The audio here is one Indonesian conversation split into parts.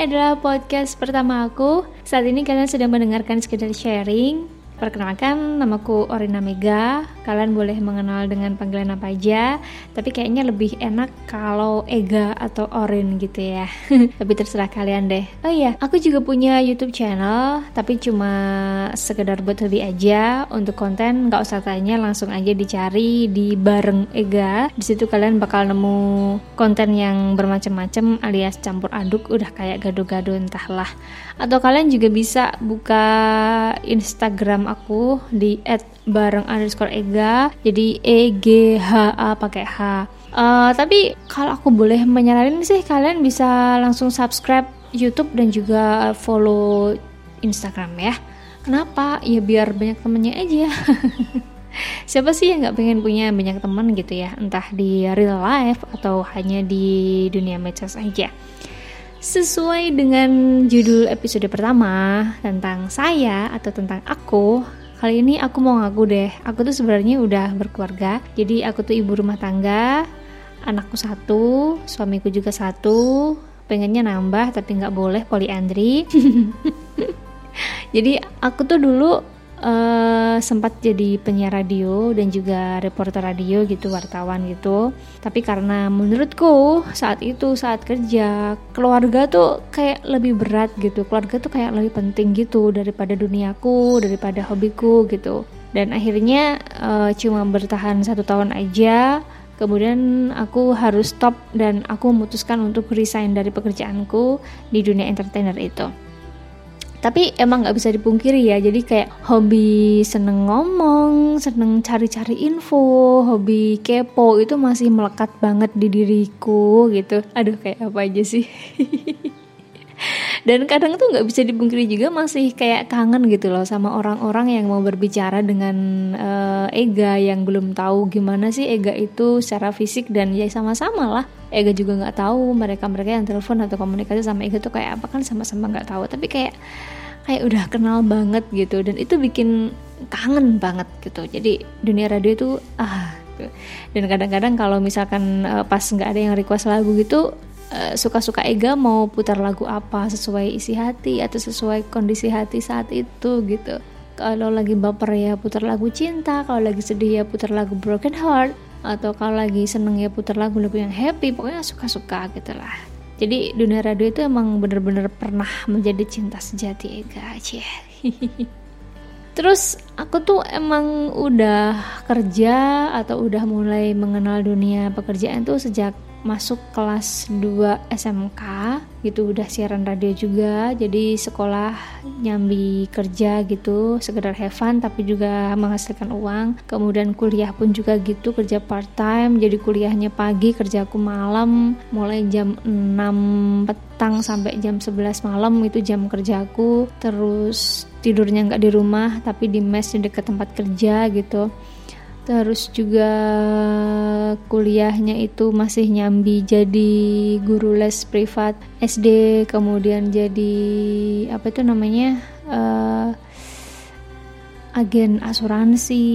adalah podcast pertama aku. Saat ini kalian sedang mendengarkan sekedar sharing Perkenalkan, namaku Orina Mega. Kalian boleh mengenal dengan panggilan apa aja, tapi kayaknya lebih enak kalau Ega atau Orin gitu ya. tapi terserah kalian deh. Oh iya, aku juga punya YouTube channel, tapi cuma sekedar buat hobi aja. Untuk konten nggak usah tanya, langsung aja dicari di bareng Ega. Di situ kalian bakal nemu konten yang bermacam-macam alias campur aduk, udah kayak gado-gado entahlah. Atau kalian juga bisa buka Instagram aku di bareng underscore ega jadi e g h a pakai h. Uh, tapi kalau aku boleh menyaranin sih kalian bisa langsung subscribe YouTube dan juga follow Instagram ya. Kenapa? Ya biar banyak temennya aja. Siapa sih yang nggak pengen punya banyak teman gitu ya? Entah di real life atau hanya di dunia medsos aja Sesuai dengan judul episode pertama tentang saya atau tentang aku, kali ini aku mau ngaku deh, aku tuh sebenarnya udah berkeluarga. Jadi aku tuh ibu rumah tangga, anakku satu, suamiku juga satu, pengennya nambah tapi nggak boleh poliandri. Jadi aku tuh dulu uh, sempat jadi penyiar radio dan juga reporter radio gitu wartawan gitu. Tapi karena menurutku saat itu saat kerja keluarga tuh kayak lebih berat gitu. Keluarga tuh kayak lebih penting gitu daripada duniaku daripada hobiku gitu. Dan akhirnya uh, cuma bertahan satu tahun aja. Kemudian aku harus stop dan aku memutuskan untuk resign dari pekerjaanku di dunia entertainer itu tapi emang nggak bisa dipungkiri ya jadi kayak hobi seneng ngomong seneng cari-cari info hobi kepo itu masih melekat banget di diriku gitu. Aduh kayak apa aja sih dan kadang tuh nggak bisa dipungkiri juga masih kayak kangen gitu loh sama orang-orang yang mau berbicara dengan uh, Ega yang belum tahu gimana sih Ega itu secara fisik dan ya sama-sama lah. Ega juga nggak tahu mereka mereka yang telepon atau komunikasi sama Ega tuh kayak apa kan sama-sama nggak tahu. Tapi kayak kayak udah kenal banget gitu dan itu bikin kangen banget gitu. Jadi dunia radio itu ah gitu. dan kadang-kadang kalau misalkan uh, pas nggak ada yang request lagu gitu Eh, suka-suka Ega mau putar lagu apa? Sesuai isi hati atau sesuai kondisi hati saat itu gitu. Kalau lagi baper ya putar lagu cinta kalau lagi sedih ya putar lagu broken heart atau kalau lagi seneng ya putar lagu-lagu yang happy pokoknya suka-suka gitu lah. Jadi dunia radio itu emang bener-bener pernah menjadi cinta sejati Ega aja Terus aku tuh emang udah kerja atau udah mulai mengenal dunia pekerjaan tuh sejak masuk kelas 2 SMK gitu udah siaran radio juga. Jadi sekolah nyambi kerja gitu sekedar have fun tapi juga menghasilkan uang. Kemudian kuliah pun juga gitu kerja part time jadi kuliahnya pagi kerjaku malam mulai jam 6 petang sampai jam 11 malam itu jam kerjaku. Terus tidurnya nggak di rumah tapi di mes di dekat tempat kerja gitu terus juga kuliahnya itu masih nyambi jadi guru les privat SD kemudian jadi apa itu namanya uh, agen asuransi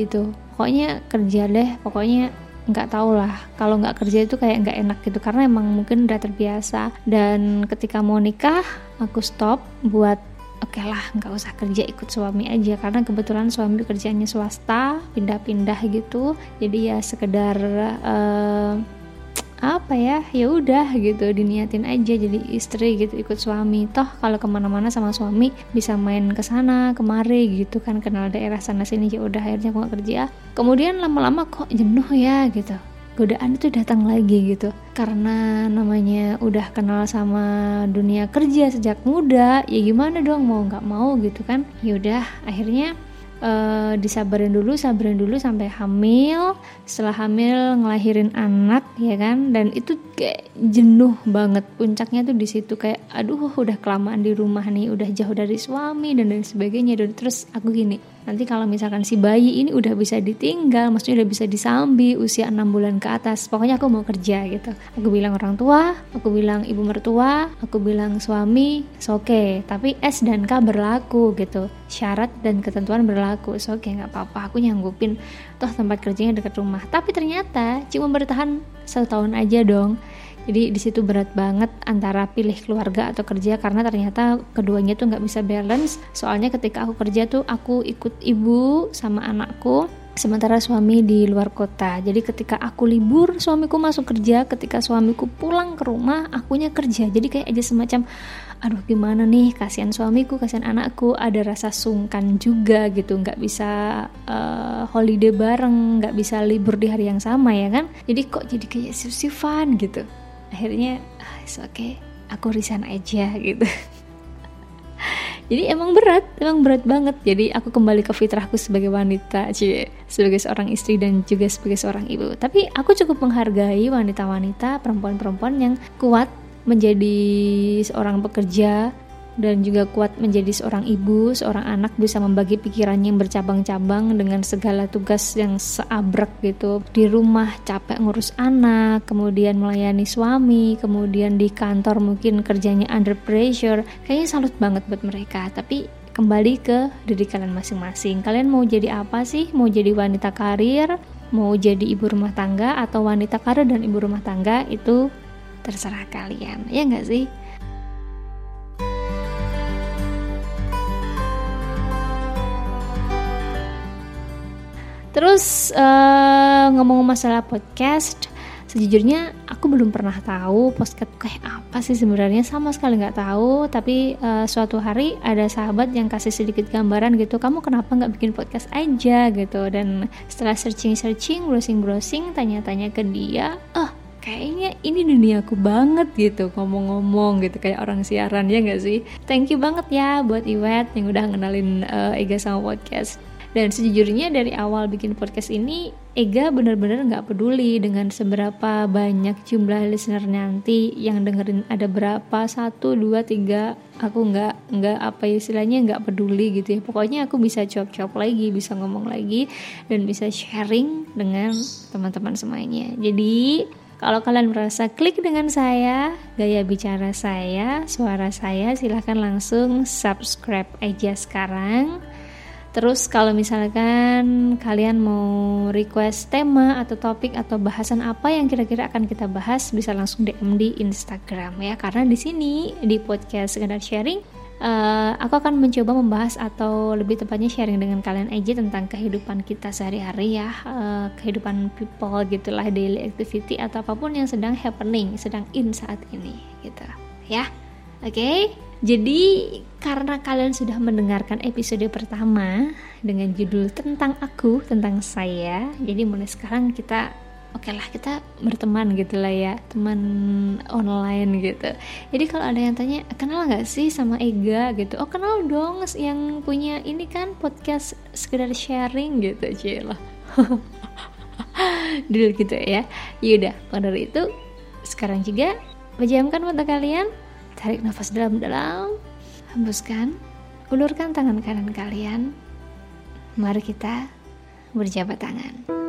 gitu. Pokoknya kerja deh pokoknya nggak tau lah. Kalau nggak kerja itu kayak nggak enak gitu karena emang mungkin udah terbiasa. Dan ketika mau nikah aku stop buat oke okay lah nggak usah kerja ikut suami aja. Karena kebetulan suami kerjanya swasta pindah-pindah gitu. Jadi ya sekedar uh, apa ya ya udah gitu diniatin aja. Jadi istri gitu ikut suami. Toh kalau ke mana-mana sama suami bisa main ke sana kemari gitu kan. Kenal daerah sana sini ya udah akhirnya aku gak kerja. Kemudian lama-lama kok jenuh ya gitu godaan itu datang lagi gitu. Karena namanya udah kenal sama dunia kerja sejak muda ya gimana dong mau nggak mau gitu kan. Yaudah akhirnya uh, disabarin dulu sabarin dulu sampai hamil. Setelah hamil ngelahirin anak ya kan. Dan itu kayak jenuh banget. Puncaknya tuh di situ kayak aduh udah kelamaan di rumah nih udah jauh dari suami dan lain sebagainya. Dan terus aku gini nanti kalau misalkan si bayi ini udah bisa ditinggal maksudnya udah bisa disambi usia enam bulan ke atas pokoknya aku mau kerja gitu. Aku bilang orang tua aku bilang ibu mertua aku bilang suami oke okay. tapi S dan K berlaku gitu. Syarat dan ketentuan berlaku oke okay nggak apa-apa. Aku nyanggupin toh tempat kerjanya dekat rumah. Tapi ternyata cuma bertahan satu tahun aja dong jadi di situ berat banget antara pilih keluarga atau kerja karena ternyata keduanya tuh nggak bisa balance. Soalnya ketika aku kerja tuh aku ikut ibu sama anakku sementara suami di luar kota. Jadi ketika aku libur, suamiku masuk kerja, ketika suamiku pulang ke rumah, akunya kerja. Jadi kayak aja semacam aduh gimana nih? Kasihan suamiku kasihan anakku. Ada rasa sungkan juga gitu. Nggak bisa uh, holiday bareng nggak bisa libur di hari yang sama ya kan? Jadi kok jadi kayak sif-sifan gitu akhirnya ah, oke okay. Aku resign aja gitu. Jadi emang berat emang berat banget. Jadi aku kembali ke fitrahku sebagai wanita cie sebagai seorang istri dan juga sebagai seorang ibu. Tapi aku cukup menghargai wanita-wanita perempuan-perempuan yang kuat menjadi seorang pekerja dan juga kuat menjadi seorang ibu, seorang anak bisa membagi pikirannya yang bercabang-cabang dengan segala tugas yang seabrek gitu. Di rumah capek ngurus anak, kemudian melayani suami, kemudian di kantor mungkin kerjanya under pressure. Kayaknya salut banget buat mereka. Tapi kembali ke diri kalian masing-masing. Kalian mau jadi apa sih? Mau jadi wanita karir, mau jadi ibu rumah tangga atau wanita karir dan ibu rumah tangga itu terserah kalian ya nggak sih Terus uh, ngomong masalah podcast, sejujurnya aku belum pernah tahu podcast kayak apa sih sebenarnya sama sekali nggak tahu. Tapi uh, suatu hari ada sahabat yang kasih sedikit gambaran gitu, kamu kenapa nggak bikin podcast aja gitu. Dan setelah searching searching, browsing browsing, tanya-tanya ke dia, oh, kayaknya ini duniaku banget gitu ngomong-ngomong gitu kayak orang siaran ya nggak sih thank you banget ya buat Iwet yang udah ngenalin uh, Ega sama podcast dan sejujurnya dari awal bikin podcast ini Ega bener-bener nggak peduli dengan seberapa banyak jumlah listener nanti. Yang dengerin ada berapa satu dua tiga aku nggak nggak apa istilahnya nggak peduli gitu ya. Pokoknya aku bisa cop-cop lagi bisa ngomong lagi dan bisa sharing dengan teman-teman semuanya. Jadi kalau kalian merasa klik dengan saya, gaya bicara saya, suara saya, silahkan langsung subscribe aja sekarang. Terus kalau misalkan kalian mau request tema atau topik atau bahasan apa yang kira-kira akan kita bahas, bisa langsung DM di Instagram ya. Karena di sini di podcast sekedar sharing uh, aku akan mencoba membahas atau lebih tepatnya sharing dengan kalian aja tentang kehidupan kita sehari-hari ya uh, kehidupan people gitulah daily activity atau apa pun yang sedang happening sedang in saat ini gitu ya oke okay? Jadi karena kalian sudah mendengarkan episode pertama dengan judul tentang aku tentang saya jadi mulai sekarang kita oke okay lah kita berteman gitu lah ya teman online gitu. Jadi kalau ada yang tanya kenal nggak sih sama Ega? gitu. Oh kenal dong yang punya ini kan podcast sekedar sharing gitu cila dulu gitu ya. Yaudah pada itu sekarang juga. Pejamkan mata kalian tarik nafas dalam-dalam. Hembuskan. Ulurkan tangan kanan kalian. Mari kita berjabat tangan